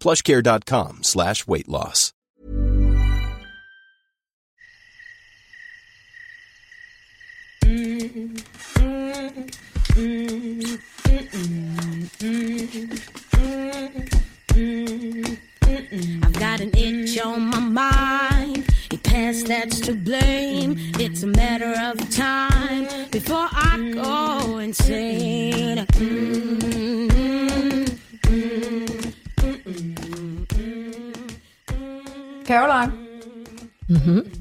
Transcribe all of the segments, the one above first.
plushcare.com slash weight loss. I've got an itch on my mind. That's to blame. It's a matter of time before I go insane. Mm, Caroline. Mm-hmm.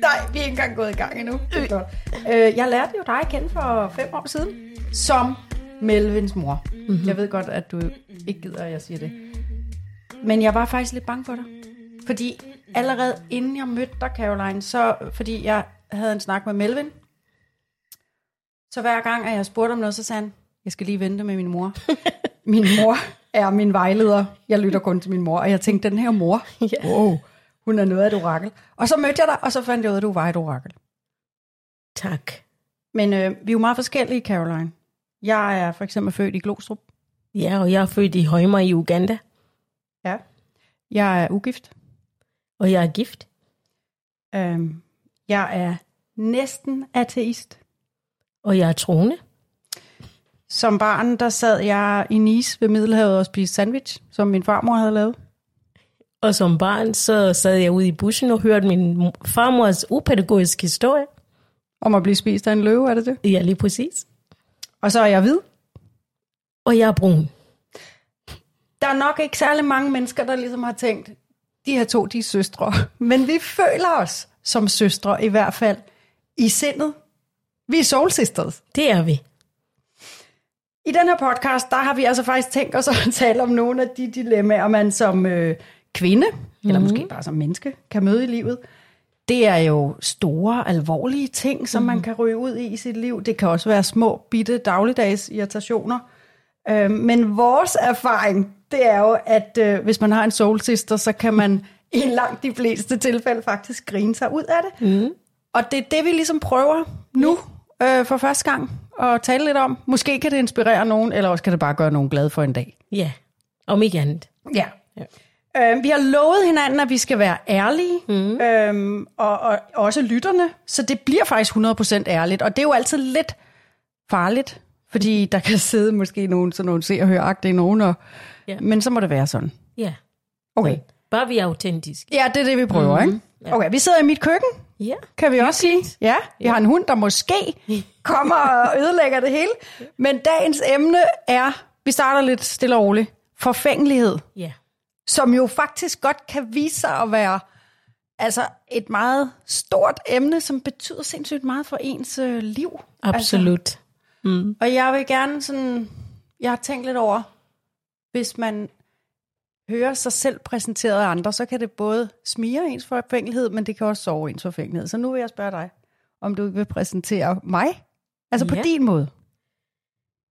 Nej, vi er ikke engang gået i gang endnu. Det er godt. Øh, jeg lærte jo dig at kende for fem år siden, som Melvins mor. Mm-hmm. Jeg ved godt, at du ikke gider, at jeg siger det. Men jeg var faktisk lidt bange for dig. Fordi allerede inden jeg mødte dig, Caroline, så fordi jeg havde en snak med Melvin, så hver gang, at jeg spurgte om noget, så sagde han, jeg skal lige vente med min mor. min mor er min vejleder. Jeg lytter kun til min mor. Og jeg tænkte, den her mor, Ja. wow, hun er noget af et orakel. Og så mødte jeg dig, og så fandt jeg ud af, at du var et orakel. Tak. Men øh, vi er jo meget forskellige, Caroline. Jeg er for eksempel født i Glostrup. Ja, og jeg er født i Højmer i Uganda, Ja. Jeg er ugift. og jeg er gift. Øhm, jeg er næsten ateist. Og jeg er troende. Som barn, der sad jeg i Nice ved Middelhavet og spiste sandwich, som min farmor havde lavet. Og som barn, så sad jeg ude i bussen og hørte min farmors upædagogiske historie. Om at blive spist af en løve, er det det? Ja, lige præcis. Og så er jeg hvid. Og jeg er brun. Der er nok ikke særlig mange mennesker, der ligesom har tænkt, de her to, de er søstre. Men vi føler os som søstre, i hvert fald i sindet. Vi er soul sisters. Det er vi. I den her podcast, der har vi altså faktisk tænkt os at tale om nogle af de dilemmaer, man som øh, kvinde, mm-hmm. eller måske bare som menneske, kan møde i livet. Det er jo store, alvorlige ting, som mm-hmm. man kan ryge ud i i sit liv. Det kan også være små, bitte, dagligdags irritationer. Øh, men vores erfaring, det er jo, at øh, hvis man har en soul sister, så kan man i langt de fleste tilfælde faktisk grine sig ud af det. Mm. Og det er det, vi ligesom prøver nu øh, for første gang at tale lidt om. Måske kan det inspirere nogen, eller også kan det bare gøre nogen glade for en dag. Ja, om ikke andet. Ja. ja. Øh, vi har lovet hinanden, at vi skal være ærlige, mm. øhm, og, og også lytterne, så det bliver faktisk 100% ærligt. Og det er jo altid lidt farligt, fordi der kan sidde måske nogen, sådan nogle se og høre nogen, og, Ja. men så må det være sådan. Ja. Okay. Bare vi er autentiske. Ja, det er det, vi prøver, mm-hmm. ikke? Okay, vi sidder i mit køkken, Ja. kan vi også sige. Ja, vi har en hund, der måske kommer og ødelægger det hele. Men dagens emne er, vi starter lidt stille og roligt, forfængelighed. Ja. som jo faktisk godt kan vise sig at være altså et meget stort emne, som betyder sindssygt meget for ens øh, liv. Absolut. Altså, og jeg vil gerne sådan, jeg har tænkt lidt over, hvis man hører sig selv præsenteret af andre, så kan det både smire ens forfængelighed, men det kan også sove ens forfængelighed. Så nu vil jeg spørge dig, om du vil præsentere mig, altså på Ja. din måde.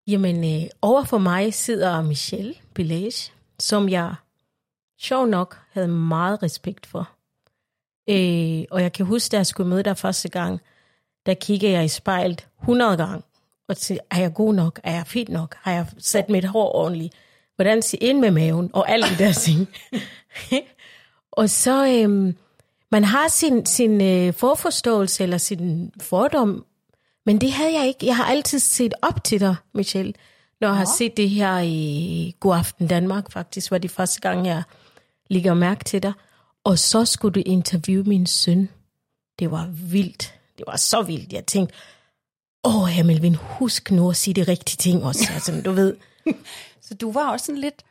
Jamen, øh, over for mig sidder Michelle Belage, som jeg sjov nok havde meget respekt for. Øh, og jeg kan huske, da jeg skulle møde dig første gang, der kiggede jeg i spejlet 100 gange og tænkte, er jeg god nok? Er jeg fint nok? Har jeg sat mit hår ordentligt? Hvordan ser ind med maven? Og alle de der ting. og så, øhm, man har sin, sin øh, forforståelse eller sin fordom, men det havde jeg ikke. Jeg har altid set op til dig, Michelle, når jeg har set det her i God Aften Danmark, faktisk, var det første gang, jeg ligger mærke til dig. Og så skulle du interviewe min søn. Det var vildt. Det var så vildt. Jeg tænkte, åh, her Melvin, husk nu at sige de rigtige ting også. Altså, du ved. Så du var også sådan lidt,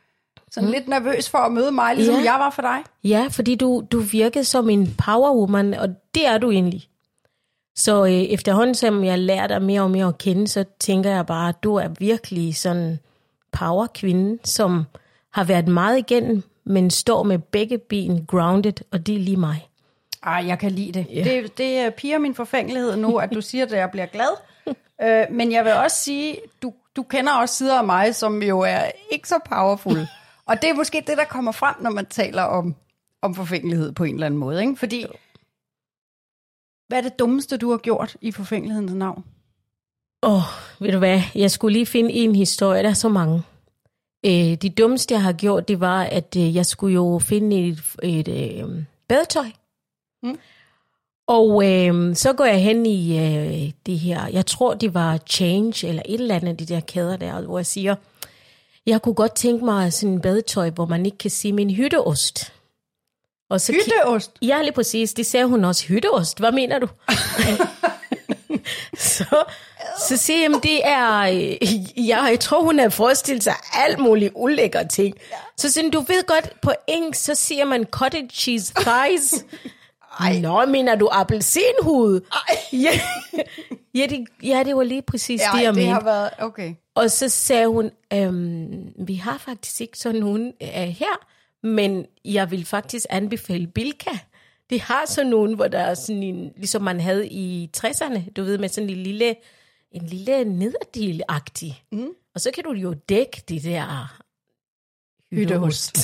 sådan mm. lidt nervøs for at møde mig, ligesom Ja. jeg var for dig. Ja, fordi du, du virkede som en powerwoman, og det er du egentlig. Så øh, efterhånden, som jeg lærer dig mere og mere at kende, så tænker jeg bare, at du er virkelig sådan powerkvinde, som har været meget igennem, men står med begge ben grounded, og det er lige mig. Ej, jeg kan lide det. Yeah. Det, det øh, piger min forfængelighed nu, at du siger, at jeg bliver glad. øh, men jeg vil også sige, du, du kender også sider af mig, som jo er ikke så powerful. Og det er måske det, der kommer frem, når man taler om, om forfængelighed på en eller anden måde. Ikke? Fordi, hvad er det dummeste, du har gjort i forfængelighedens navn? Åh, oh, ved du hvad, jeg skulle lige finde en historie, der er så mange. Øh, det dummeste, jeg har gjort, det var, at øh, jeg skulle jo finde et, et øh, badetøj. Mm. Og øh, så går jeg hen i øh, det her, jeg tror det var Change, eller et eller andet af de der kæder der, hvor jeg siger, jeg kunne godt tænke mig sådan en badetøj, hvor man ikke kan se min hytteost. Og så Hytteost? Ja, lige præcis. Det sagde hun også. Hytteost, hvad mener du? så, så siger jeg, "Jamen, det er, øh, jeg, jeg tror, hun har forestillet sig alt muligt ulækre ting. Så hun, du ved godt, på engelsk, så siger man cottage cheese thighs. Ej. Nå, mener du appelsinhud? Ja, ja, det, ja, det var lige præcis det, jeg det mente. har været... Okay. Og så sagde hun, øhm, vi har faktisk ikke sådan nogen øh, her, men jeg vil faktisk anbefale Bilka. De har sådan nogen, hvor der er sådan en, ligesom man havde i 60'erne, du ved, med sådan en lille, en lille nederdel-agtig. Mm. Og så kan du jo dække det der hytteost.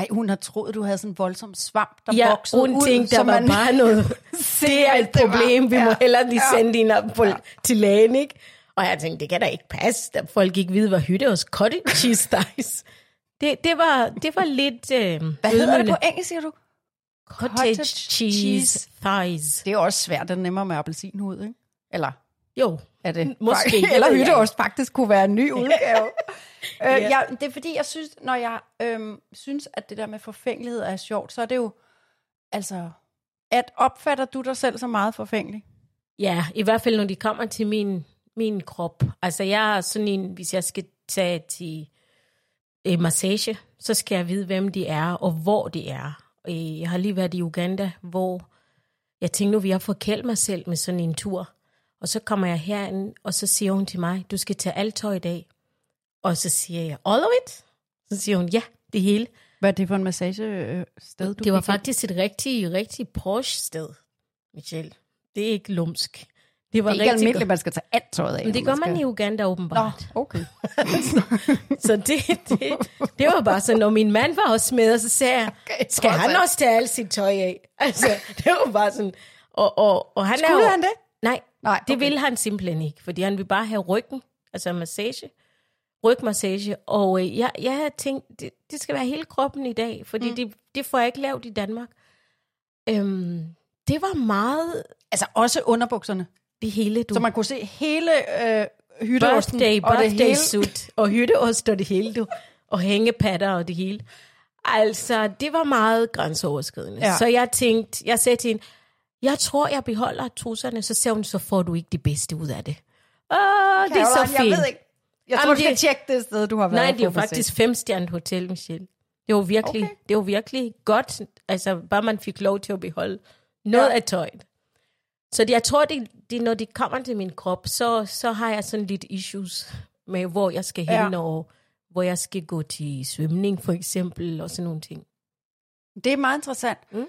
Ej, hun har troet, du havde sådan en voldsom svamp, der Ja, voksede hun ud. tænkte, der var man- bare noget. det er et problem, vi må Ja. hellere lige Ja. sende din op på, til lægen, ikke? Og jeg tænkte, det kan da ikke passe, at folk ikke ved, hvad hytte hos cottage cheese thighs. Det, det, var, det var lidt øh, Hvad hedder det på engelsk, siger du? Cottage, Cottage cheese, cheese. thighs. Det er også svært, det er nemmere med appelsinhud, ikke? Eller Jo, er det? Måske, Eller jeg hytteost faktisk kunne være en ny udgave. øh, Ja. ja, det er fordi, jeg synes, når jeg øhm, synes, at det der med forfængelighed er sjovt, så er det jo, altså, at opfatter du dig selv så meget forfængelig? Ja, i hvert fald når de kommer til min, min krop. Altså jeg er sådan en, hvis jeg skal tage til øh, massage, så skal jeg vide, hvem de er og hvor de er. Øh, Jeg har lige været i Uganda, hvor jeg tænkte, nu vil jeg forkæle mig selv med sådan en tur. Og så kommer jeg herind, og så siger hun til mig, du skal tage alt tøj i dag. Og så siger jeg, all of it? Så siger hun, ja, det hele. Hvad er det for en massagested, du Det var faktisk et rigtig, rigtig posh sted, Michelle. Det er ikke lumsk. Det var Det er ikke almindeligt, man skal tage alt tøjet af. Men det gør man skal... i Uganda Nå, åbenbart. okay. Så det, det, det var bare sådan, når min mand var også med, og så sagde jeg, Okay, skal han også tage alt sit tøj af? Altså, det var bare sådan. Og, og, og han er Skulle jo, han det? Nej, Nej, det okay. vil han simpelthen ikke, fordi han vil bare have ryggen, altså massage, rygmassage. Og øh, jeg, jeg havde tænkt, det, det skal være hele kroppen i dag, fordi mm. det, det får jeg ikke lavet i Danmark. Øhm, det var meget Altså også underbukserne. det hele, du. Så man kunne se hele øh, hytteosten birthday, og det birthday hele. suit, og hytteost og det hele, du. Og hængepatter og det hele. Altså, det var meget grænseoverskridende. Ja. Så jeg tænkte, jeg sagde til hende, jeg tror, jeg beholder trusserne. Så sagde hun, så får du ikke det bedste ud af det. Åh, det er så Caroline, fint. Jeg ved ikke. Jeg tror, Jamen, du skal det- tjekke det sted, du har været Nej, det er jo faktisk femstjernet hotel, Michelle. Det var virkelig, Okay. det var virkelig godt, altså bare man fik lov til at beholde noget ja. af tøjet. Så det, jeg tror, det, det, når det kommer til min krop, så, så har jeg sådan lidt issues med, hvor jeg skal hen, Ja. og hvor jeg skal gå til svømning, for eksempel, og sådan nogle ting. Det er meget interessant. Mm.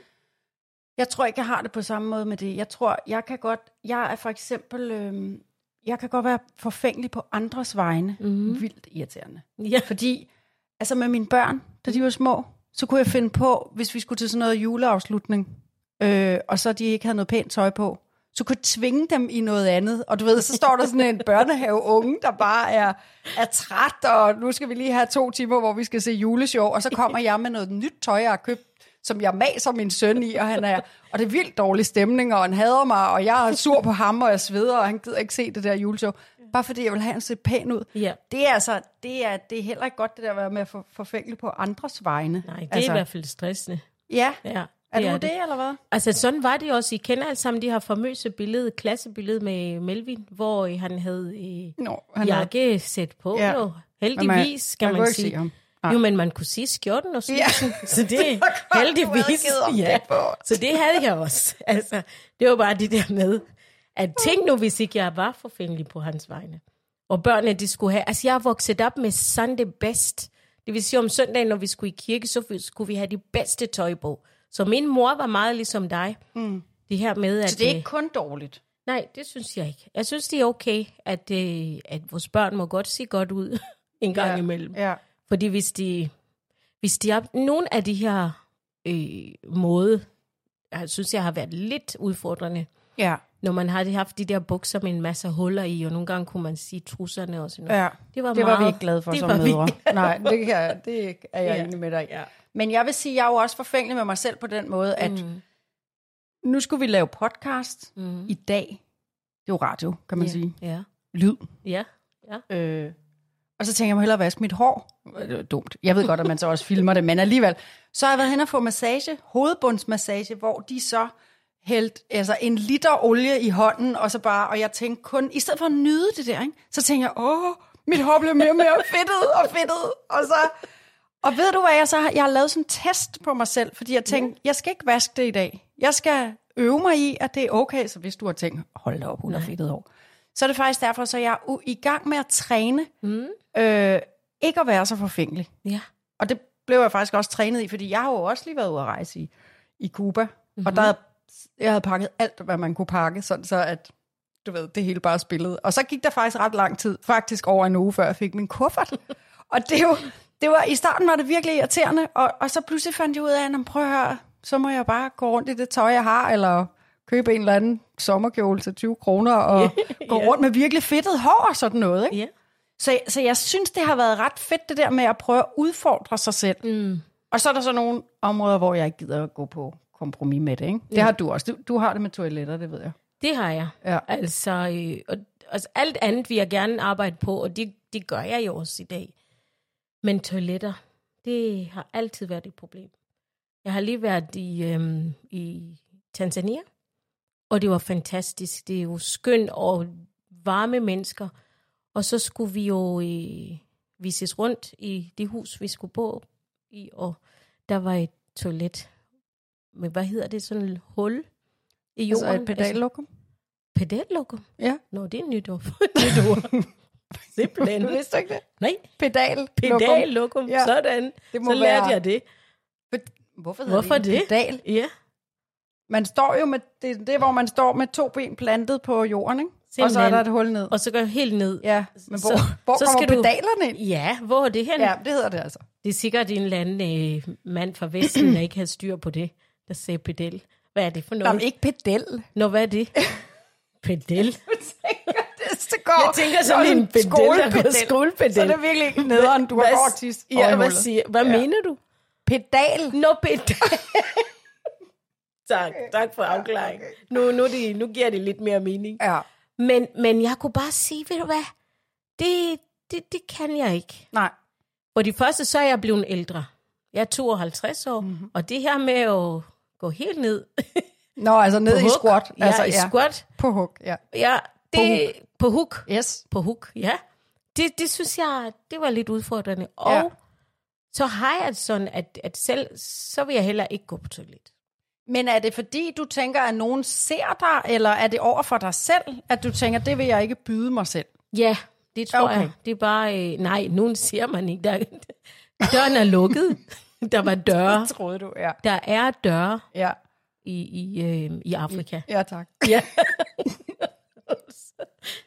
Jeg tror ikke, jeg har det på samme måde med det. Jeg tror, jeg kan godt, jeg er for eksempel, øhm, jeg kan godt være forfængelig på andres vegne. Mhm. Vildt irriterende. Ja. Fordi, altså med mine børn, da de var små, så kunne jeg finde på, hvis vi skulle til sådan noget juleafslutning, øh, og så de ikke havde noget pænt tøj på, så kunne tvinge dem i noget andet. Og du ved, så står der sådan en børnehaveunge, der bare er, er træt, og nu skal vi lige have to timer, hvor vi skal se juleshow, og så kommer jeg med noget nyt tøj, jeg har købt, som jeg maser min søn i, og han er, og det er vildt dårlig stemning, og han hader mig, og jeg er sur på ham, og jeg sveder, og han gider ikke se det der juleshow, bare fordi jeg vil have, han ser pæn ud. Ja. Det er altså, det er, det er heller ikke godt, det der at være med at for, forfænge på andres vegne. Nej, det er altså, i hvert fald stressende. Ja, Ja, er det, det, eller hvad? Altså, sådan var det også. I kender alle sammen de her famøse billede, klassebillede med Melvin, hvor øh, han havde øh, Nå, han er, jakke sæt på. Ja. Ja. Jo. Heldigvis, skal man man, sige. se ham. Jo, men man kunne sige skjorten og Ja. sådan. Så det Det havde heldigvis. Ja. det. Så det havde jeg også. Altså, det var bare det der med, at tænk nu, hvis ikke jeg var forfængelig på hans vegne. Og børnene, de skulle have... Altså, jeg er vokset op med Sunday best. Det vil sige, om søndagen, når vi skulle i kirke, så skulle vi have de bedste tøj på. Så min mor var meget ligesom dig. Mm. Det her med, at... Så det er øh, ikke kun dårligt. Nej, det synes jeg ikke. Jeg synes, det er okay, at, øh, at vores børn må godt se godt ud en gang Ja. imellem. Ja. Fordi hvis de, hvis de har nogle af de her øh, måde, jeg synes, jeg har været lidt udfordrende, Ja. Når man har haft de der bukser med en masse huller i, og nogle gange kunne man sige trusserne og sådan noget. ja. Det var, Det var vi meget, ikke glade for det som var vi- mødre. Nej, det, kan jeg, det er jeg Ja. enig med dig. Ja. Men jeg vil sige, jeg er jo også forfængelig med mig selv på den måde, at Mm. nu skulle vi lave podcast Mm. i dag. Det er jo radio, kan man ja. sige. Ja, Lyd. ja, ja. Øh, og så tænker jeg, jeg må hellere vaske mit hår. Det er dumt. Jeg ved godt, at man så også filmer det, men alligevel. Så har jeg været hen og få massage, hovedbundsmassage, hvor de så hældt altså en liter olie i hånden, og så bare, og jeg tænkte kun, i stedet for at nyde det der, ikke, så tænker jeg, åh, mit hår bliver mere og mere fedtet og fedtet, og så, og ved du hvad, jeg så har, jeg har lavet sådan en test på mig selv, fordi jeg tænkte, jeg skal ikke vaske det i dag. Jeg skal øve mig i, at det er okay, så hvis du har tænkt, hold da op, hun har fedtet hår. Så er det faktisk derfor, så jeg er i gang med at træne, Mm. øh, ikke at være så forfængelig. ja. Og det blev jeg faktisk også trænet i, fordi jeg har jo også lige været ude at rejse i, i Cuba. Mm-hmm. Og der havde, jeg havde pakket alt, hvad man kunne pakke, sådan så at, du ved, det hele bare spillede. Og så gik der faktisk ret lang tid, faktisk over en uge, før jeg fik min kuffert. og det jo, det var, i starten var det virkelig irriterende, og, og så pludselig fandt jeg ud af, at prøv at høre, så må jeg bare gå rundt i det tøj, jeg har, eller købe en eller anden sommerkjole til 20 kroner, og gå Ja. rundt med virkelig fedtet hår og sådan noget. Ikke? Ja. Så, så jeg synes, det har været ret fedt, det der med at prøve at udfordre sig selv. Mm. Og så er der så nogle områder, hvor jeg ikke gider at gå på kompromis med det. Ikke? Det har du også. Du, du har det med toiletter, det ved jeg. Det har jeg. Ja. Altså, øh, og, altså, alt andet vil jeg gerne arbejde på, og det, det gør jeg jo også i dag. Men toiletter, det har altid været et problem. Jeg har lige været i, øhm, i Tanzania, og det var fantastisk. Det er jo skønt og varme mennesker. Og så skulle vi jo øh, vises rundt i det hus, vi skulle bo i, og der var et toilet med, hvad hedder det, sådan et hul i jorden. Altså et pedallokum. Pedallokum? Ja. Nå, det er et nyt ord. nyt ord. Simpelthen. Vidste du ikke det? Nej, Pedal. pedallokum. Ja. Sådan. Det må Så lærte være- jeg det. Hvorfor, Hvorfor det? det? Pedal. Ja, Man står jo med, det, det er, hvor man står med to ben plantet på jorden, ikke? Og så er Simpelthen. der et hul ned. og så går jeg helt ned. Ja, men hvor, Så- hvor så kommer skal pedalerne ind? Ja, hvor er det hen? Ja, det hedder det altså. Det er sikkert en eller anden øh, mand fra Vesten, der ikke har styr på det, der sagde pedal. Hvad er det for Nå, noget? men ikke pedal. Nå, hvad er det? Pedal? det, går. Jeg tænker sådan Nå, en pedel, skolepedel. skolepedel. Så er det virkelig ikke nederen, du har i Ja, hvad, siger, hvad Ja. mener du? Pedal. Nå, pedal. tak, tak for afklaringen. Nu, nu, det, nu giver det lidt mere mening. Ja. Men, men jeg kunne bare sige, ved du hvad, det, det, det kan jeg ikke. Nej. For det første, så er jeg blevet ældre. Jeg er 52 år, Mhm. mm-hmm. og det her med at gå helt ned Nå, altså ned på i hook, squat. Ja, altså, i squat. På hook, ja. Ja, det, på hook. Yes. På hook, ja. Det, det synes jeg, det var lidt udfordrende. Og Ja. så har jeg det sådan, at, at selv, så vil jeg heller ikke gå på toilet. Men er det fordi, du tænker, at nogen ser dig, eller er det over for dig selv, at du tænker, det vil jeg ikke byde mig selv? Ja, det tror okay. jeg. Det er bare, øh, nej, nogen ser man ikke. Der, døren er lukket. Der var døre. troede du, ja. Der er døre Ja, i, i, øh, i Afrika. ja tak. Ja.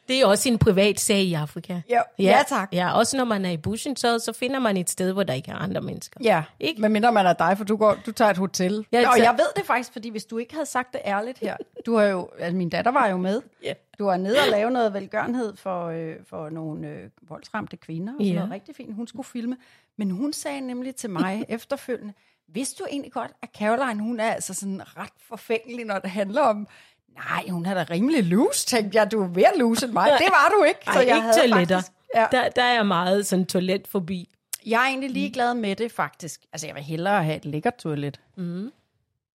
Det er også en privat sag i Afrika. Ja, ja, tak. Ja, også når man er i bushen, så, så finder man et sted, hvor der ikke er andre mennesker. Ja, Ikke? men mindre man er dig, for du, går, du tager et hotel. Ja, Ja, og jeg ved det faktisk, fordi hvis du ikke havde sagt det ærligt her, du har jo, altså min datter var jo med, Ja. du var nede og lave noget velgørenhed for, øh, for nogle øh, voldsramte kvinder, og sådan Ja. noget rigtig fint, hun skulle filme, men hun sagde nemlig til mig efterfølgende, vidste du egentlig godt, at Caroline, hun er altså sådan ret forfængelig, når det handler om, nej, hun er da rimelig loose, tænkte jeg, du er mere loose end mig. Det var du ikke. Ej, ikke toiletter. Faktisk, ja. Der, der er meget sådan toilet forbi. Jeg er egentlig ligeglad med det, faktisk. Altså, jeg vil hellere have et lækkert toilet. Mm.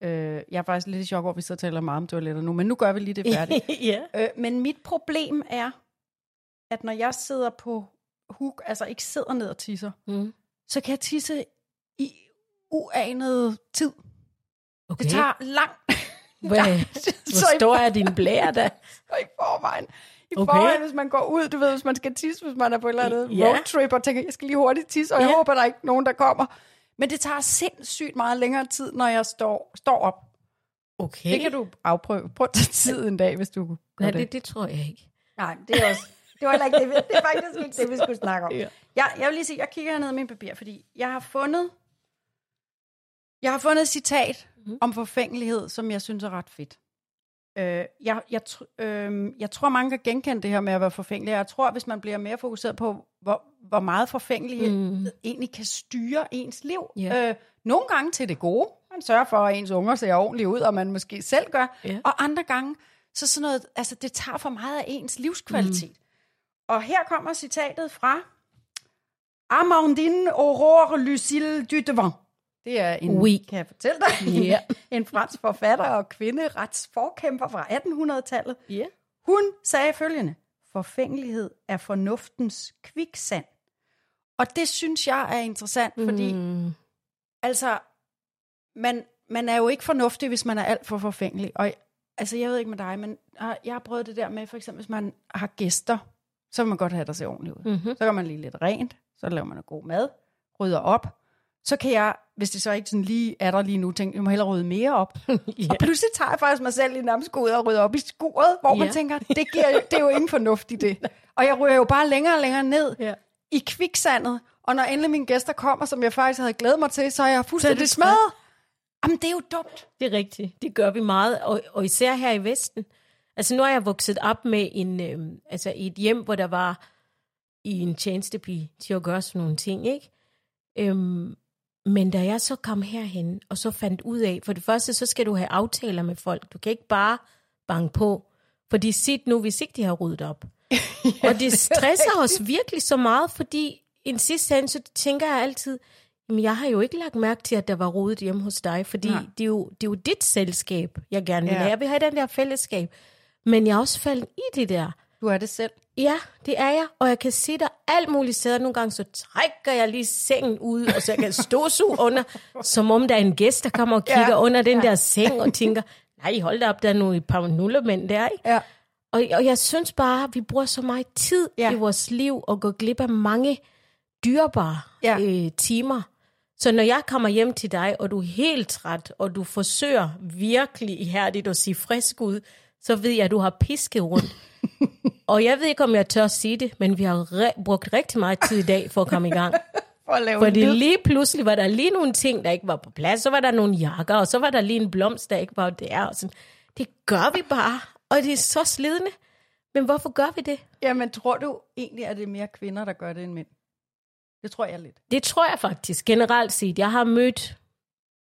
Øh, jeg er faktisk lidt i chok over, at vi så taler meget om toiletter nu, men nu gør vi lige det færdigt. ja. øh, men mit problem er, at når jeg sidder på huk, altså ikke sidder ned og tisser, Mm. så kan jeg tisse i uanet tid. Okay. Det tager lang Hvad, hvor stor er din blære da? i forvejen. I Okay. forvejen, hvis man går ud, du ved, hvis man skal tisse, hvis man er på et eller andet Ja. roadtrip, og tænker, jeg skal lige hurtigt tisse, og jeg Ja. håber, der er ikke nogen, der kommer. Men det tager sindssygt meget længere tid, når jeg står, står op. Okay. Det kan du afprøve. Prøv at tage tid en dag, hvis du Nej, det. det, det tror jeg ikke. Nej, det er også... Det var ikke det, det er faktisk ikke det, vi skulle snakke om. Ja. Jeg, jeg vil lige sige, jeg kigger hernede i min papir, fordi jeg har fundet... Jeg har fundet et citat. Mm. om forfængelighed, som jeg synes er ret fedt. Øh, jeg, jeg, øh, jeg tror, mange kan genkende det her med at være forfængelig. Jeg tror, hvis man bliver mere fokuseret på, hvor, hvor meget forfængelighed mm. egentlig kan styre ens liv. Ja. Øh, nogle gange til det gode. Man sørger for, at ens unger ser ordentligt ud, og man måske selv gør. Ja. Og andre gange, så sådan noget, altså det tager for meget af ens livskvalitet. Mm. Og her kommer citatet fra Amandine Aurore Lucille Dudevant. Det er en, Oui. kan jeg fortælle dig, Ja. en fransk forfatter og kvinderetsforkæmper fra 1800-tallet. Ja. Hun sagde følgende, forfængelighed er fornuftens kviksand. Og det synes jeg er interessant, fordi Mm. altså, man, man er jo ikke fornuftig, hvis man er alt for forfængelig. Og altså, jeg ved ikke med dig, men jeg jeg har prøvet det der med, for eksempel, hvis man har gæster, så vil man godt have, der ser ordentligt ud. Mm-hmm. Så gør man lige lidt rent, så laver man noget god mad, rydder op. Så kan jeg, hvis det så ikke sådan lige er der lige nu, tænke, jeg må hellere rydde mere op. ja. Og pludselig tager jeg faktisk mig selv lige nærmest ud og rydde op i skuret, hvor man Ja. tænker, det, giver, det er jo ingen fornuft i det. Og jeg ryger jo bare længere og længere ned Ja. i kviksandet. Og når endelig mine gæster kommer, som jeg faktisk havde glædet mig til, så er jeg fuldstændig det smadret. Jamen, det er jo dumt. Det er rigtigt. Det gør vi meget, og, og især her i Vesten. Altså nu er jeg vokset op med en, øh, altså i et hjem, hvor der var i en tjenestepige til at gøre sådan nogle ting, ikke? Øhm, men da jeg så kom herhen, og så fandt ud af, for det første, så skal du have aftaler med folk. Du kan ikke bare banke på. Fordi sit nu, hvis ikke de har ryddet op. og det stresser os virkelig så meget, fordi en sidste ende, så tænker jeg altid, jamen jeg har jo ikke lagt mærke til, at der var rodet hjemme hos dig, fordi Nej. det er, jo, det er jo dit selskab, jeg gerne vil Ja. have. Jeg vil have den der fællesskab. Men jeg er også faldet i det der. Du er det selv. Ja, det er jeg, og jeg kan se der alt muligt steder. Nogle gange så trækker jeg lige sengen ud, og så jeg kan ståsuge under, som om der er en gæst, der kommer og kigger Ja, under den ja. der seng og tænker, nej, hold da op, der er nogle et par nullermænd der, ikke? Ja. Og, og jeg synes bare, at vi bruger så meget tid Ja. i vores liv og går glip af mange dyrebare Ja. ja. øh, timer. Så når jeg kommer hjem til dig, og du er helt træt, og du forsøger virkelig ihærdigt at se frisk ud, så ved jeg, at du har pisket rundt. og jeg ved ikke, om jeg tør at sige det, men vi har re- brugt rigtig meget tid i dag for at komme i gang. For at lave Fordi lige pludselig var der lige nogle ting, der ikke var på plads. Så var der nogle jakker, og så var der lige en blomst, der ikke var der. Og sådan. Det gør vi bare, og det er så slidende. Men hvorfor gør vi det? Jamen, tror du egentlig, at det er mere kvinder, der gør det end mænd? Det tror jeg lidt. Det tror jeg faktisk generelt set. Jeg har mødt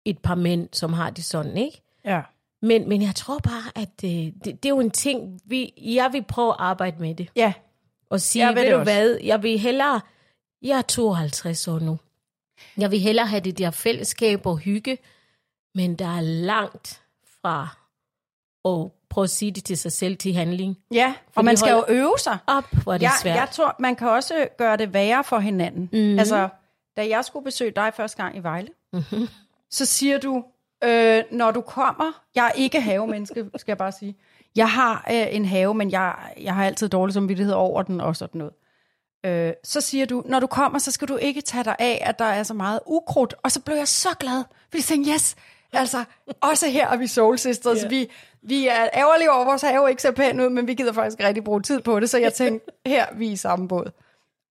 et par mænd, som har det sådan, ikke? Ja. Men, men jeg tror bare, at øh, det, det er jo en ting, vi, jeg vil prøve at arbejde med det. Ja, Og sige, Jeg vil ved det du også. hvad, jeg vil hellere, jeg er 52 år nu. Jeg vil hellere have det der fællesskab og hygge, men der er langt fra at prøve at sige det til sig selv til handling. ja. og man skal jo øve sig. Op, hvor det jeg, svært. jeg tror, man kan også gøre det værre for hinanden. Mm-hmm. Altså, da jeg skulle besøge dig første gang i Vejle, mm-hmm. så siger du, øh, når du kommer, jeg er ikke havemenneske, skal jeg bare sige. Jeg har øh, en have, men jeg, jeg har altid dårlig samvittighed over den og sådan noget. Øh, så siger du, når du kommer, så skal du ikke tage dig af, at der er så meget ukrudt. Og så blev jeg så glad, fordi jeg tænkte, yes, altså, også her er vi soul sisters. Yeah. Vi, vi er ærgerlige over, at vores have ikke ser pæn ud, men vi gider faktisk rigtig bruge tid på det, så jeg tænkte, her, vi er i samme båd.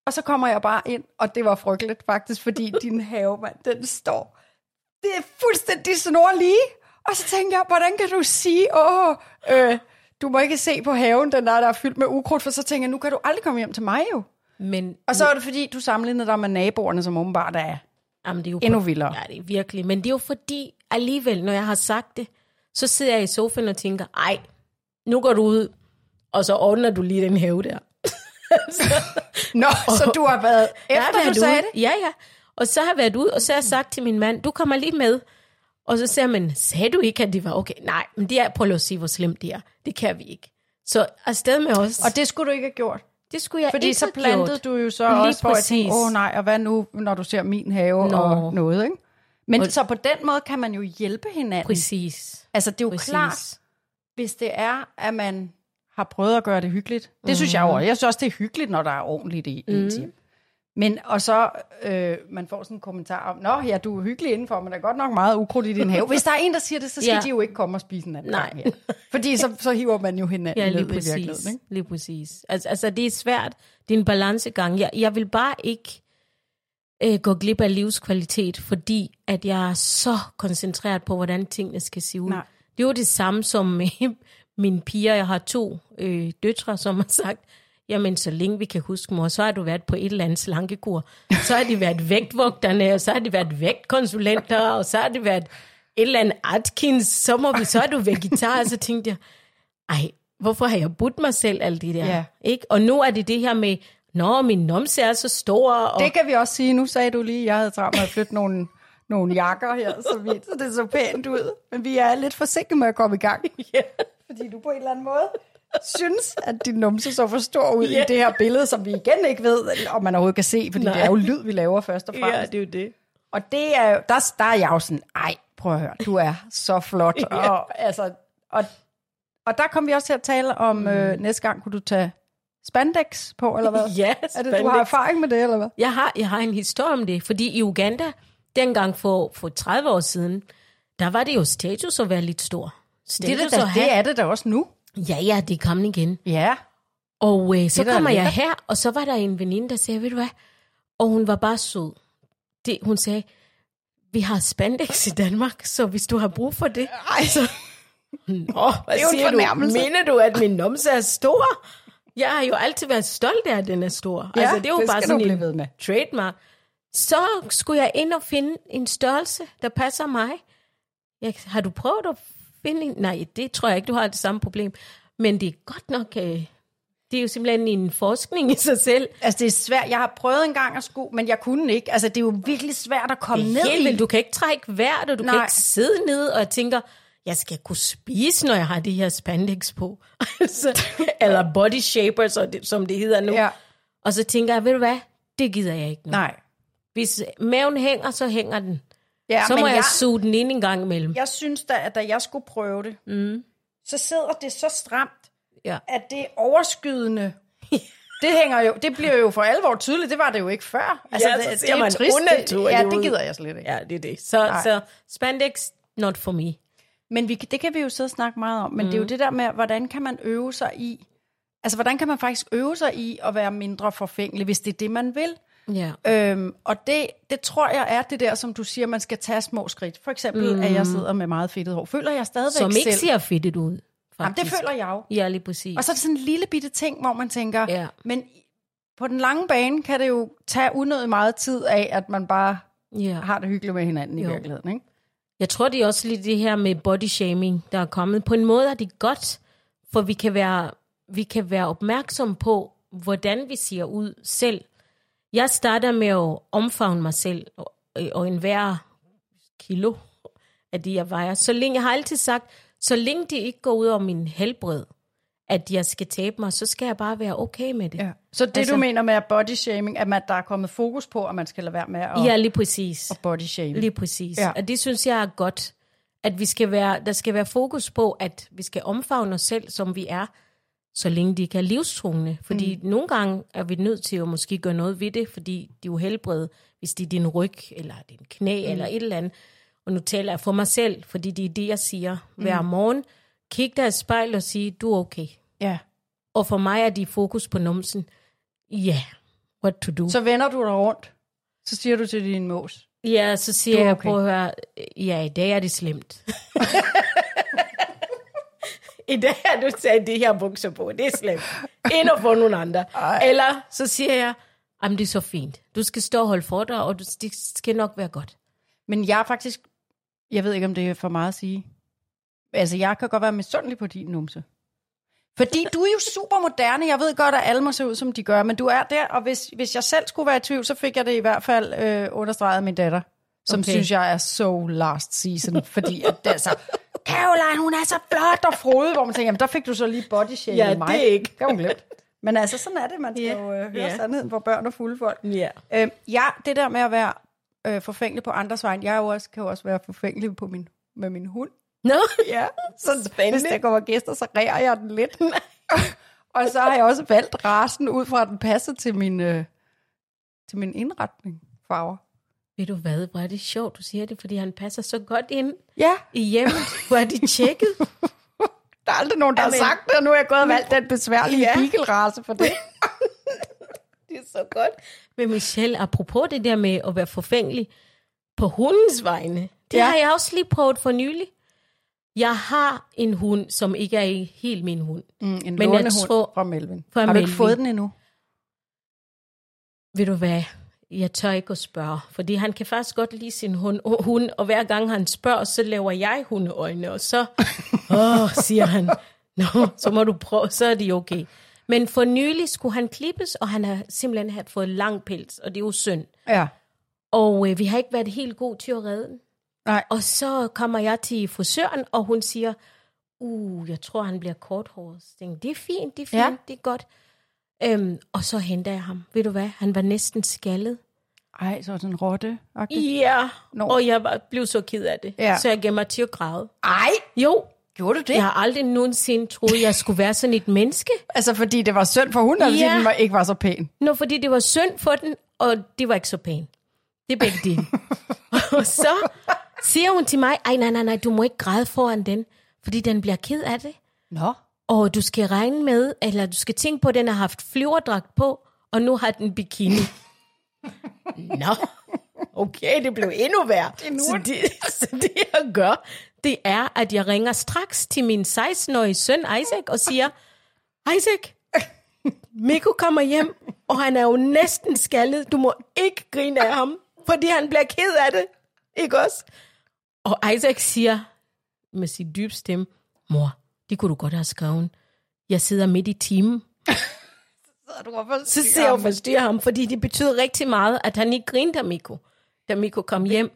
Og så kommer jeg bare ind, og det var frygteligt faktisk, fordi din have, mand, den står, det er fuldstændig snorlige. Og så tænkte jeg, hvordan kan du sige, åh, øh, du må ikke se på haven, den der, der er fyldt med ukrudt, for så tænker jeg, nu kan du aldrig komme hjem til mig jo. Men, Og så er det fordi, du sammenlignede dig med naboerne, som åbenbart er jamen, det er jo endnu vildere. Ja, det er virkelig. Men det er jo fordi, alligevel, når jeg har sagt det, så sidder jeg i sofaen og tænker, ej, nu går du ud, og så ordner du lige den have der. Nå, så du har været efter, været du sagde ude. det? Ja, ja. Og så har jeg været ud, og så har jeg sagt til min mand, du kommer lige med. Og så siger man, sagde du ikke, at det var okay? Nej, men det er, prøv at sige, hvor slemt det er. Det kan vi ikke. Så afsted med os. Og det skulle du ikke have gjort. det skulle jeg Fordi ikke så plantede gjort. du jo så Lige også for at tænke, præcis. åh nej, og hvad nu, når du ser min have Nå. og noget, ikke? Men Og- så på den måde kan man jo hjælpe hinanden. Præcis. Altså det er jo Præcis. klart, hvis det er, at man har prøvet at gøre det hyggeligt. Det synes jeg jo. også. Jeg synes også, det er hyggeligt, når der er ordentligt i mm. ens hjem. Men, og så, øh, man får sådan en kommentar om, Nå ja, du er hyggelig indenfor, men der er godt nok meget ukrudt i din have. Hvis der er en, der siger det, så skal Ja. de jo ikke komme og spise en anden Nej. her. Fordi så, så hiver man jo hinanden Ja, ned lige i virkeligheden. præcis. Ikke? Lige præcis. Altså, altså, det er svært. Det er en balancegang. Jeg, jeg vil bare ikke øh, gå glip af livskvalitet, fordi at jeg er så koncentreret på, hvordan tingene skal se ud. Nej. Det er jo det samme som med mine piger. Jeg har to øh, døtre, som har sagt, jamen så længe vi kan huske, mor, så har du været på et eller andet slankekur. Så har de været vægtvogterne, og så har de været vægtkonsulenter, og så har det været et eller andet Atkins, så, må vi, så er du vegetar. Og så tænkte jeg, ej, hvorfor har jeg budt mig selv alt det der? Ja. Ikke? Og nu er det det her med, nå, min numse er så stor, og Det kan vi også sige. Nu sagde du lige, at jeg havde travlt med at flytte nogle, nogle jakker her, så, vidt, så det så pænt ud. Men vi er lidt forsiktige med at komme i gang. Ja. Fordi du på en eller anden måde synes, at din numse så for stor ud Ja. i det her billede, som vi igen ikke ved, om man overhovedet kan se, fordi Nej. det er jo lyd, vi laver først og ja, fremmest. det er jo det. Og det er der, der er jeg jo sådan, ej, prøv at høre, du er så flot. Ja. og, altså, og, og der kom vi også til at tale om, mm. øh, næste gang kunne du tage spandex på, eller hvad? Ja, er det, du har spandex. erfaring med det, eller hvad? Jeg har, jeg har en historie om det, fordi i Uganda, dengang for, for 30 år siden, der var det jo status at være lidt stor. Det er, Status det, da, have- det er det da også nu. Ja, ja, det er kommet igen. Ja. Og øh, så da kommer jeg her, og så var der en veninde, der sagde, ved du hvad? Og hun var bare sød. Det, hun sagde, vi har spandex i Danmark, så hvis du har brug for det. Ej, så, Nå, hvad Det er siger du? Mener du, at min numse er stor? Jeg har jo altid været stolt af, at den er stor. Ja, altså, det er jo det bare sådan en ved med. trademark. Så skulle jeg ind og finde en størrelse, der passer mig. Jeg, har du prøvet at en? Nej, det tror jeg ikke, du har det samme problem. Men det er godt nok... Øh, det er jo simpelthen en forskning i sig selv. altså, det er svært. Jeg har prøvet en gang at sko, men jeg kunne ikke. Altså, det er jo virkelig svært at komme ned helt i. Du kan ikke trække vejret, og du Nej. Kan ikke sidde ned og tænker, jeg skal kunne spise, når jeg har de her spandex på. altså, eller body shapers, som det hedder nu. Ja. Og så tænker jeg, ved du hvad, det gider jeg ikke nu. Nej. Hvis maven hænger, så hænger den. Ja, så må men jeg, jeg, suge den ind en gang imellem. jeg synes da, at da jeg skulle prøve det, mm. så sidder det så stramt, Ja. at det overskydende, det hænger jo, det bliver jo for alvor tydeligt. Det var det jo ikke før. Altså, Ja, det, så det, er man trist. Det, ja, det gider jeg slet ikke. Ja, det er det. Så, Nej. så spandex, not for me. Men vi, det kan vi jo sidde og snakke meget om. Men mm. det er jo det der med, hvordan kan man øve sig i, altså hvordan kan man faktisk øve sig i at være mindre forfængelig, hvis det er det, man vil. Ja. Øhm, og det, det tror jeg er det der, som du siger, man skal tage små skridt. For eksempel, mm. at jeg sidder med meget fedtet hår. Føler jeg stadigvæk Som ikke selv. ser fedtet ud, Jamen, faktisk. det føler jeg jo. Ja, lige præcis. Og så er det sådan en lille bitte ting, hvor man tænker, Ja. men på den lange bane kan det jo tage unødigt meget tid af, at man bare ja. har det hyggeligt med hinanden i Jo. virkeligheden. Ikke? Jeg tror, det er også lidt det her med body shaming, der er kommet. På en måde er det godt, for vi kan være, vi kan være opmærksom på, hvordan vi ser ud selv. Jeg starter med at omfavne mig selv, og, og enhver kilo af det, jeg vejer. Så længe, jeg har altid sagt, så længe det ikke går ud over min helbred, at jeg skal tabe mig, så skal jeg bare være okay med det. Ja. Så det, altså, du mener med body shaming, at man, der er kommet fokus på, at man skal lade være med at, Ja, lige præcis. at body shame. Lige præcis. Ja. Og det synes jeg er godt, at vi skal være, der skal være fokus på, at vi skal omfavne os selv, som vi er, så længe de ikke er livstruende. Fordi mm. nogle gange er vi nødt til at måske gøre noget ved det, fordi de er jo hvis det er din ryg, eller din knæ, mm. eller et eller andet. Og nu taler jeg for mig selv, fordi det er det, jeg siger hver morgen. kig dig i spejl og sige, du er okay. Ja. Og for mig er de fokus på numsen. Ja, yeah, what to do. Så vender du dig rundt. Så siger du til din mås. ja, så siger er jeg, okay. prøv at høre, ja, i dag er det slemt. I dag har du taget de her bukser på, det er slemt. Ind og få nogle andre. Ej. Eller så siger jeg, jamen det er så fint. Du skal stå og holde for dig, og du, det skal nok være godt. Men jeg er faktisk... Jeg ved ikke, om det er for meget at sige. Altså, jeg kan godt være misundelig på din numse. Fordi du er jo super moderne. Jeg ved godt, at alle må se ud, som de gør, men du er der, og hvis, hvis jeg selv skulle være i tvivl, så fik jeg det i hvert fald øh, understreget af min datter, som Okay. synes, jeg er so last season, fordi at det er så, Caroline, hun er så flot og frodig, hvor man tænker, jamen, der fik du så lige body shame Ja, mig. det er ikke. Det har hun glemt. Men altså, sådan er det, man skal Ja, jo øh, høre ja. sandheden for børn og fulde folk. Ja. Øh, ja, det der med at være øh, forfængelig på andres vejen, jeg jo også, kan jo også være forfængelig på min, med min hund. Nå, Ja, så Spændende. hvis der kommer gæster, så rærer jeg den lidt. og så har jeg også valgt rasen ud fra, at den passer til min, øh, til min indretning farver. Ved du hvad, hvor er det sjovt, du siger det, fordi han passer så godt ind Ja, i hjemmet. Hvor er de tjekket? der er aldrig nogen, der Jamen. har sagt det, og nu har jeg gået og valgt den besværlige Ja. beagle-race for det. Det er så godt. Men Michelle, apropos det der med at være forfængelig på hundens vegne, det ja. Har jeg også lige prøvet for nylig. Jeg har en hund, som ikke er helt min hund. Mm, en Men jeg tror- fra Melvin. fra har du Melvin. ikke fået den endnu? Ved du hvad? Jeg tør ikke at spørge, fordi han kan faktisk godt lide sin hund, og, hund, og hver gang han spørger, så laver jeg hundeøjne, og så åh, siger han, Nå, så må du prøve, så er de okay. Men for nylig skulle han klippes, og han har simpelthen haft fået lang pels, og det er jo synd. Ja. Og øh, vi har ikke været helt gode til at redde den. Nej. Og så kommer jeg til frisøren, og hun siger, uh, jeg tror, han bliver korthåret. Det er fint, det er fint, ja. det er godt. Øhm, og så henter jeg ham. Ved du hvad? Han var næsten skaldet. Ej, så er sådan en rotte Ja, Nå. og jeg var, blev så ked af det. Ja. Så jeg gav mig til at græde. Ej, Jo, gjorde du det? jeg har aldrig nogensinde troet, jeg skulle være sådan et menneske. Altså, fordi det var synd for hunden, eller fordi Ja. den var, ikke var så pæn? Nå, fordi det var synd for den, og det var ikke så pænt. Det er begge dele. og så siger hun til mig, ej nej, nej, nej, du må ikke græde foran den, fordi den bliver ked af det. Nå. Og du skal regne med, eller du skal tænke på, at den har haft flyverdragt på, og nu har den bikini. Nå, okay, det blev endnu værre. Så det, så det jeg gør, det er, at jeg ringer straks til min 16-årige søn Isaac og siger, Isaac, Mikko kommer hjem, og han er jo næsten skaldet. Du må ikke grine af ham, fordi han bliver ked af det. Ikke også? Og Isaac siger med sit dybe stemme, mor, det kunne du godt have skrevet. Jeg sidder midt i timen. Så ser jeg og forstyrrer ham, fordi det betyder rigtig meget, at han ikke grinte af Mikko, da Mikko kom hjem.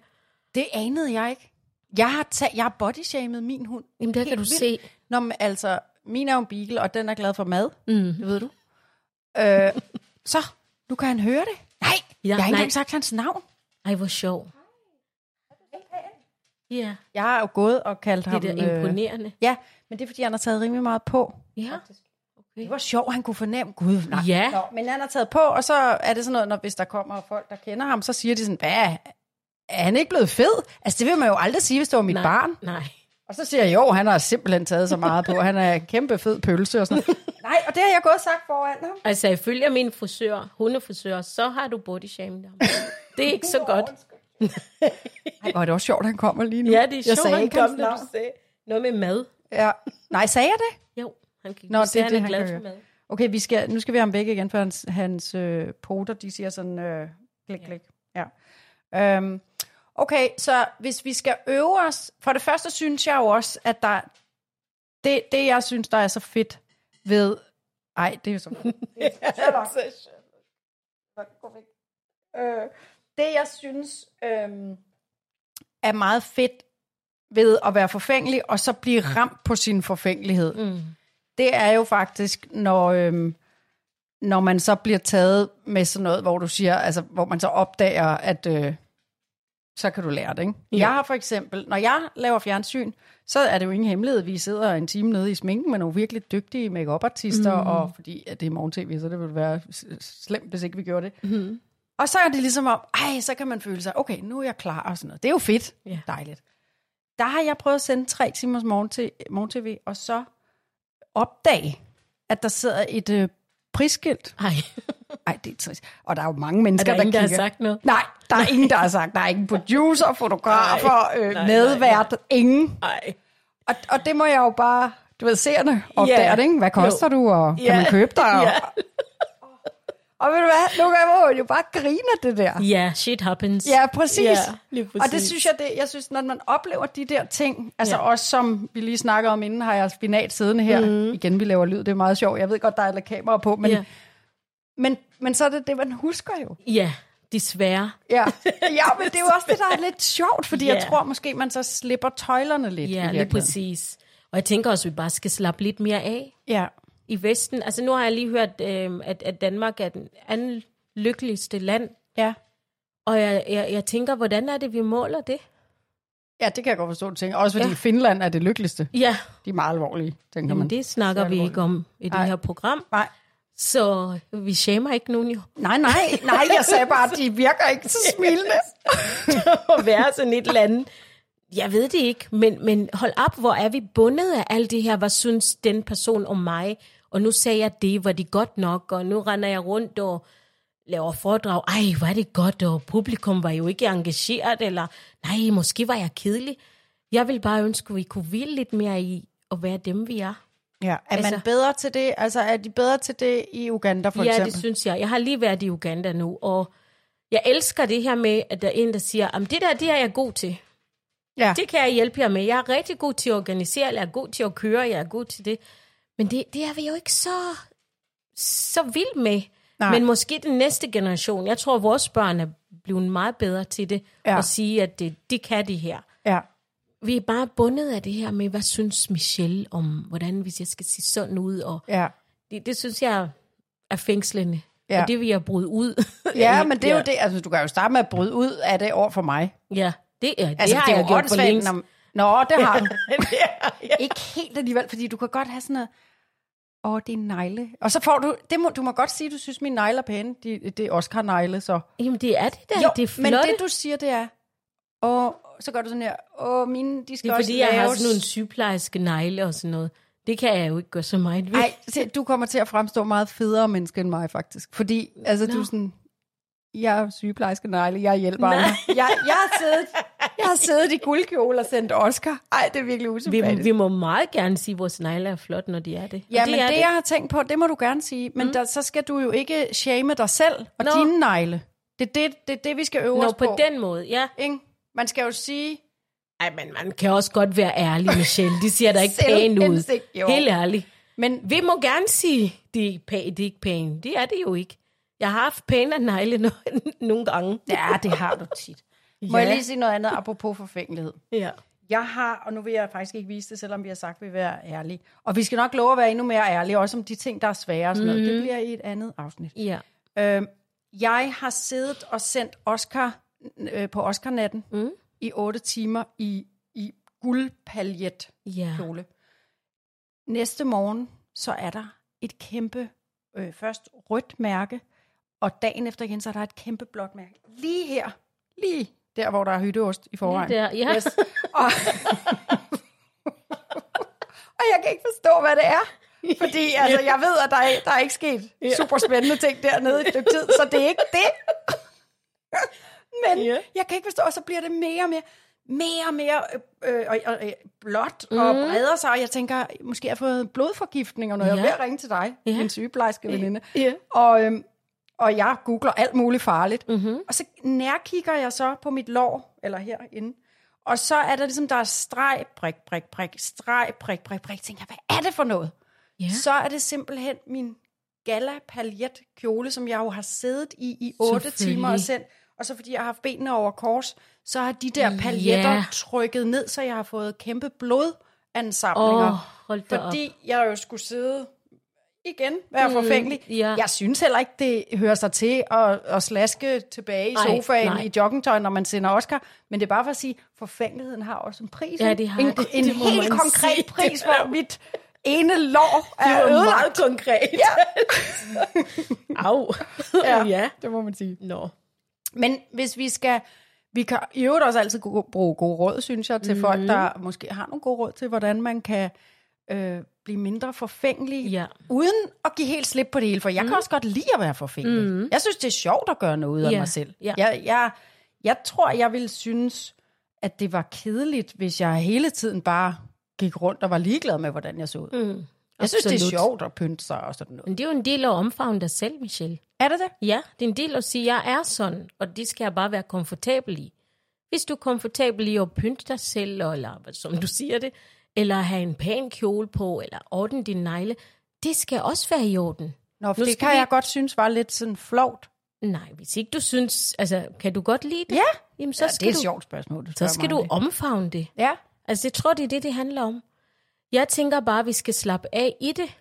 Det anede jeg ikke. Jeg har, ta- jeg har bodyshamed min hund. Jamen, der kan du vildt. se. Nå, men altså, min er jo en beagle, og den er glad for mad. Mm. Det ved du. Øh, så, nu kan han høre det. Nej, Ja, jeg har ikke engang sagt hans navn. Ej, hvor sjov. Ja, Jeg har jo gået og kaldt ham... det er øh, imponerende. Ja, men det er, fordi han har taget rimelig meget på. Ja. Det var sjovt, han kunne fornemme. Gud, nej. Ja. Nå, men han har taget på, og så er det sådan noget, når hvis der kommer folk, der kender ham, så siger de sådan, hvad, er han ikke blevet fed? Altså, det vil man jo aldrig sige, hvis det var mit Nej, barn. Nej. Og så siger jeg, jo, han har simpelthen taget så meget på. Han er en kæmpe fed pølse og sådan. Nej, og det har jeg gået sagt foran ham. Altså, ifølge min frisør, hundefrisør, så har du body shamed ham. Det er ikke så godt. Ej, er det også sjovt, at han kommer lige nu. Ja, det er jeg sjovt, sagde han kom, når du sagde noget med mad. Ja. Nej, sagde jeg det? Jo, han kan Nå, det det, er han det, er han glad for mad. Okay, vi skal, nu skal vi have ham væk igen, for hans, hans øh, poter, de siger sådan, øh, klik, klik. Ja. Øhm, okay, så hvis vi skal øve os, for det første synes jeg jo også, at der, det, det jeg synes, der er så fedt ved, ej, det er jo så øh, det jeg synes øh, er meget fedt ved at være forfængelig, og så blive ramt på sin forfængelighed, Mm. det er jo faktisk, når, øhm, når man så bliver taget med sådan noget, hvor du siger, altså, hvor man så opdager, at øh, så kan du lære det, ikke? Ja. Jeg har for eksempel, når jeg laver fjernsyn, så er det jo ingen hemmelighed, vi sidder en time nede i sminken med nogle virkelig dygtige make artister mm. og fordi at det er morgen-tv, så det ville være slemt, hvis ikke vi gjorde det. Mm. Og så er det ligesom om, ej, så kan man føle sig, okay, nu er jeg klar og sådan noget. Det er jo fedt. Ja. Dejligt. Der har jeg prøvet at sende tre timers morgen til, morgen-tv, og så opdage, at der sidder et øh, prisskilt. Ej, Ej, det er trist. Og der er jo mange er mennesker, der ingen, der kigger. har sagt noget? Nej, der er ingen, der har sagt. Der er ingen producer, fotografer, Nej, øh, nej, medvært, ingen. Ej. Og, og det må jeg jo bare, du ved, seerne opdager Ja. det, ikke? Hvad koster Jo. du, og kan Ja. man købe dig? Og. Og ved du hvad, nogle gange må man jo bare grine af det der. Ja, shit happens. Ja, præcis. Ja, lige præcis. Og det synes jeg, det, jeg synes, når man oplever de der ting, altså Ja. også som vi lige snakkede om inden, har jeg spinat siddende her. Mm. Igen, vi laver lyd, det er meget sjovt. Jeg ved godt, der er lidt kamera på, men, Ja. men, men så er det det, man husker jo. Ja, desværre. Ja. ja, men det er jo også det, der er lidt sjovt, fordi Ja. jeg tror måske, man så slipper tøjlerne lidt. Ja, lige virkeligheden. præcis. Og jeg tænker også, at vi bare skal slappe lidt mere af Ja. I Vesten. Altså nu har jeg lige hørt, øh, at, at Danmark er den anden lykkeligste land. Ja. Og jeg, jeg, jeg tænker, hvordan er det, vi måler det? ja, det kan jeg godt forstå, du tænker. Også fordi Ja. Finland er det lykkeligste. Ja, De er meget alvorlige, tænker jamen man. det snakker vi alvorligt. ikke om i det Nej. her program. Nej. Så vi shamer ikke nogen jo. Nej, nej, nej, jeg sagde bare, at de virker ikke så smilende. at være sådan et eller andet. Jeg ved det ikke, men, men hold op, hvor er vi bundet af alt det her? Hvad synes den person om mig? Og nu sagde jeg det, var det godt nok, og nu render jeg rundt og laver foredrag. Ej, var det godt, og publikum var jo ikke engageret, eller nej, måske var jeg kedelig. Jeg vil bare ønske, at vi kunne hvile lidt mere i at være dem, vi er. Ja, er Altså- man bedre til det? Altså, er de bedre til det i Uganda, for ja, eksempel? det synes jeg. Jeg har lige været i Uganda nu, og jeg elsker det her med, at der er en, der siger, at det der, det er jeg god til. Ja. Det kan jeg hjælpe jer med. Jeg er rigtig god til at organisere, jeg er god til at køre, jeg er god til det. Men det, det er vi jo ikke så, så vild med. Nej. Men måske den næste generation, jeg tror, vores børn er blevet meget bedre til det, Ja. at sige, at det, det kan de her. ja. Vi er bare bundet af det her med, hvad synes Michelle om, hvordan hvis jeg skal se sådan ud, og Ja. det, det synes jeg er fængslende. Ja. Og det vil jeg bryde ud. ja, men det er jo det. Altså, du kan jo starte med at bryde ud af det over for mig. Ja, det, ja, det Altså, har det er jeg jo gjort for længst. når- Nå, det har du. ja. Ikke helt alligevel, fordi du kan godt have sådan noget, åh, det er en negle. Og så får du, det må, du må godt sige, du synes, mine negle er pæne. De, det er Oscar-negle, så. Jamen, det er det der. Jo, det er men flotte. det du siger, det er, åh, så gør du sådan her, åh, mine, de skal Det er fordi, jeg har laves. sådan nogle sygeplejerske negle og sådan noget. Det kan jeg jo ikke gøre så meget ved. Nej, du kommer til at fremstå meget federe menneske end mig, faktisk. Fordi, altså, du er sådan, jeg er sygeplejerske negle, jeg hjælper Nej. andre. Jeg, jeg, har siddet, jeg har siddet i guldkjole og sendt Oscar. Ej, det er virkelig vi, usympatisk. vi må meget gerne sige, at vores negle er flot, når de er det. Og Ja, men det, er det, jeg har tænkt på, det må du gerne sige. Men mm. der, så skal du jo ikke shame dig selv og Nå. dine negle. Det er det, det, er det, vi skal øve Nå, os på. på den måde, ja. Ikke? Man skal jo sige, Ej, men man kan også godt være ærlig, Michelle. De siger da ikke pænt ud. Jo. Helt ærligt. men Vi må gerne sige, de er, ikke pæ- de er ikke pæne. Det er det jo ikke. Jeg har haft pænere negle no- nogle gange. ja, det har du tit. Må jeg lige sige noget andet apropos forfængelighed? Ja. Jeg har, og nu vil jeg faktisk ikke vise det, selvom vi har sagt, at vi vil være ærlige. Og vi skal nok love at være endnu mere ærlige, også om de ting, der er svære og sådan noget. Det bliver i et andet afsnit. Ja. Øh, jeg har siddet og sendt Oscar øh, på Oscar-natten mm. i otte timer i, i guldpaljet Ja. kjole. Næste morgen, så er der et kæmpe, øh, først rødt mærke, og dagen efter igen, så er der et kæmpe blåt mærke. Lige her, lige der, hvor der er hytteost i forvejen. Lige der, ja. Yes. Og, og jeg kan ikke forstå, hvad det er. Fordi altså, jeg ved, at der er, der er ikke sket super spændende ting dernede i et stykke tid, så det er ikke det. Men Ja. jeg kan ikke forstå, og så bliver det mere og mere, mere og mere øh, øh, øh, blåt og breder sig, og jeg tænker, måske har jeg fået blodforgiftning, og når jeg er Mhm. Ved at ringe til dig, Ja. min sygeplejerske veninde, Ja. og, øhm, og jeg googler alt muligt farligt. Mhm. Mm-hmm. Og så nærkigger jeg så på mit lår, eller herinde, og så er der ligesom, der er streg, prik, prik, prik, streg, prik, prik, prik. Tænker jeg, hvad er det for noget? Ja. Så er det simpelthen min gala paljet kjole, som jeg jo har siddet i i otte Selvfølgelig. timer og sendt. Og så fordi jeg har haft benene over kors, så har de der paljetter Ja. trykket ned, så jeg har fået kæmpe blodansamlinger. Da fordi jeg jo skulle sidde igen, være mm, forfængelig. ja. Jeg synes heller ikke, det hører sig til at, at slaske tilbage i Nej, sofaen nej. i joggingtøj, når man sender Oscar. Men det er bare for at sige, forfængeligheden har også en pris. Ja, det har en, det. En Det helt konkret sige. pris, hvor mit ene lår er Det var ødelagt. meget konkret. Ja. Au. Ja, ja. det må man sige. Nå. Men hvis vi skal Vi kan i øvrigt også altid bruge gode råd, synes jeg, til mm. folk, der måske har nogle gode råd til, hvordan man kan øh, blive mindre forfængelig, Ja. uden at give helt slip på det hele. For jeg mm. kan også godt lide at være forfængelig. Mm. Jeg synes, det er sjovt at gøre noget ud af Ja, mig selv. ja. Jeg, jeg, jeg tror, jeg ville synes, at det var kedeligt, hvis jeg hele tiden bare gik rundt og var ligeglad med, hvordan jeg så ud. Mm. Jeg synes, det er Absolut. sjovt at pynte sig og sådan noget. Men det er jo en del af at omfavne dig selv, Michelle. Er det det? Ja, det er en del at sige, at jeg er sådan, og det skal jeg bare være komfortabel i. Hvis du er komfortabel i at pynte dig selv, eller hvad- som du siger det, eller have en pæn kjole på, eller ordne din negle, det skal også være i orden. Nå, for Nu det kan vi- jeg godt synes var lidt sådan flovt. Nej, hvis ikke du synes, altså, kan du godt lide det? Ja, Jamen, så ja skal det er du, et sjovt spørgsmål, du så skal du det. omfavne det. Ja, Altså, jeg tror, det er det, det handler om. Jeg tænker bare, at vi skal slappe af i det.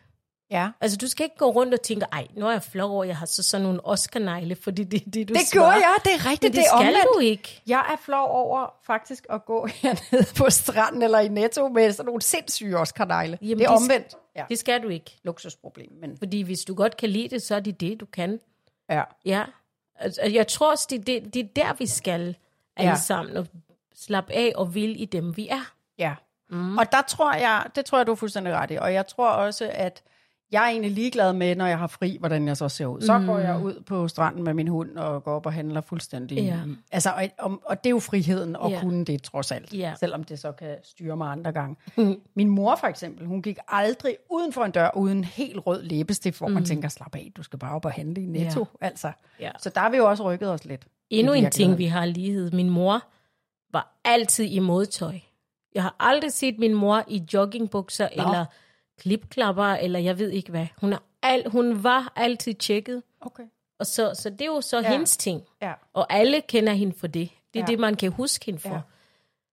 Ja. Altså, du skal ikke gå rundt og tænke, ej, nu er jeg flov over, jeg har så sådan nogle Oscar-negle, fordi det er det, du Det svarer. gjorde jeg, det er Men rigtigt, det, det er skal omvendt. du ikke. Jeg er flov over faktisk at gå hernede på stranden eller i Netto med sådan nogle sindssyge Oscar-negle. Jamen, Det er det- omvendt. Ja. Det skal du ikke. Luksusproblem, men Fordi hvis du godt kan lide det, så er det det, du kan. ja. Ja. Altså, jeg tror også, det, det, det er der, vi skal alle Ja. sammen og slappe af og vil i dem, vi er. Ja. Mm. Og der tror jeg, det tror jeg, du er fuldstændig ret i. Og jeg tror også, at jeg er egentlig ligeglad med, når jeg har fri, hvordan jeg så ser ud. Så mm. går jeg ud på stranden med min hund og går op og handler fuldstændig. Ja. Altså, og, og, og det er jo friheden at Ja. kunne det, trods alt. Ja. Selvom det så kan styre mig andre gange. Min mor for eksempel, hun gik aldrig uden for en dør uden helt rød læbestift, hvor mm. man tænker, slap af, du skal bare op og handle i Netto. Ja. Altså. Ja. Så der har vi jo også rykket os lidt. Endnu en ting, vi har lighed. Min mor var altid i modtøj. Jeg har aldrig set min mor i joggingbukser Nå. eller klipklapper, eller jeg ved ikke hvad. Hun, er al, hun var altid tjekket. Okay. Og så, så det er jo så Ja. hendes ting. Ja. Og alle kender hende for det. Det er Ja. det, man kan huske hende for. Ja.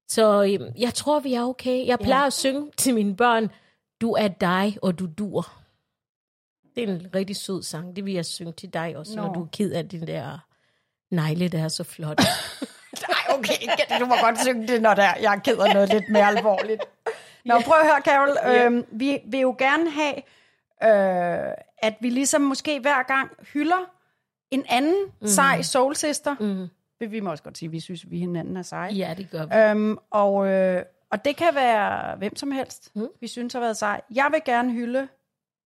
Så øhm, jeg tror, vi er okay. Jeg plejer ja. at synge til mine børn, du er dig, og du dur. Det er en rigtig sød sang. Det vil jeg synge til dig også, Nå. når du er ked af den der negle, der er så flot. Nej, okay, du må godt synge det, når der, jeg er ked af noget lidt mere alvorligt. Nå, prøv at høre, Carol. Øhm, vi vil jo gerne have, øh, at vi ligesom måske hver gang hylder en anden mm. sej soul sister. Mm. Vi også godt sige, vi synes, vi hinanden er seje. ja, det gør vi. Øhm, og, øh, og det kan være hvem som helst, mm. vi synes har været sej. Jeg vil gerne hylde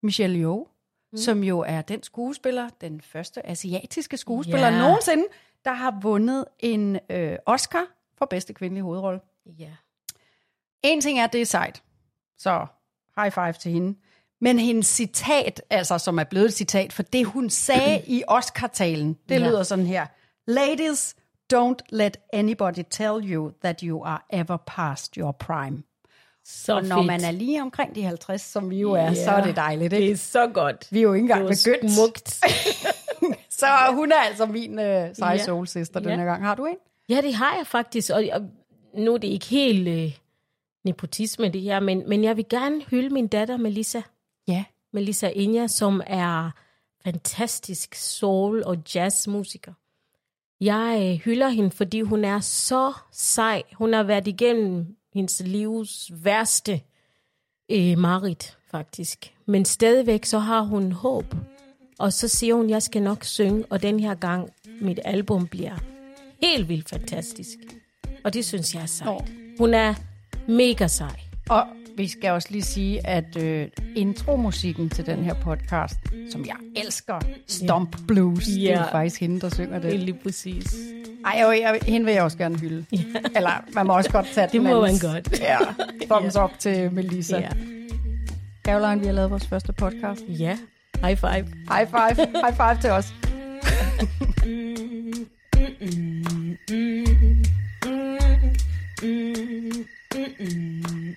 Michelle Yeoh, mm. som jo er den skuespiller, den første asiatiske skuespiller Ja. nogensinde, der har vundet en øh, Oscar for bedste kvindelige hovedrolle. Ja. En ting er, at det er sejt, så high five til hende. Men hendes citat, altså som er blevet et citat, for det hun sagde i Oscar-talen, det Ja. lyder sådan her. Ladies, don't let anybody tell you that you are ever past your prime. Så Og når fedt. man er lige omkring de 50, som vi jo er, Ja. så er det dejligt, Det ikke? er så godt. Vi er jo ikke engang Det begyndt. smukt. Så hun er altså min øh, seje Ja. soul sister Ja. denne gang. Har du en? Ja, det har jeg faktisk. Og, og nu er det ikke helt øh, nepotisme, det her, men, men jeg vil gerne hylde min datter Melissa. Ja. Melissa Inja, som er fantastisk soul- og jazzmusiker. Jeg øh, hylder hende, fordi hun er så sej. Hun har været igennem hendes livs værste øh, marit, faktisk. Men stadigvæk så har hun håb. Og så siger hun, jeg skal nok synge, og den her gang mit album bliver helt vildt fantastisk. Og det synes jeg er sejt. Hun er mega sej. Og vi skal også lige sige, at øh, intromusikken til den her podcast, som jeg elsker, Stomp Blues, det er jo faktisk hende, der synger Det er det. lige præcis. Ej, jeg, jeg, hende vil jeg også gerne hylde. Eller man må også godt tage Det den må man godt. Ja, thumbs up til Melissa. Ja. Caroline, vi har lavet vores første podcast. ja. High five. High five. High five til os. Mm-mm.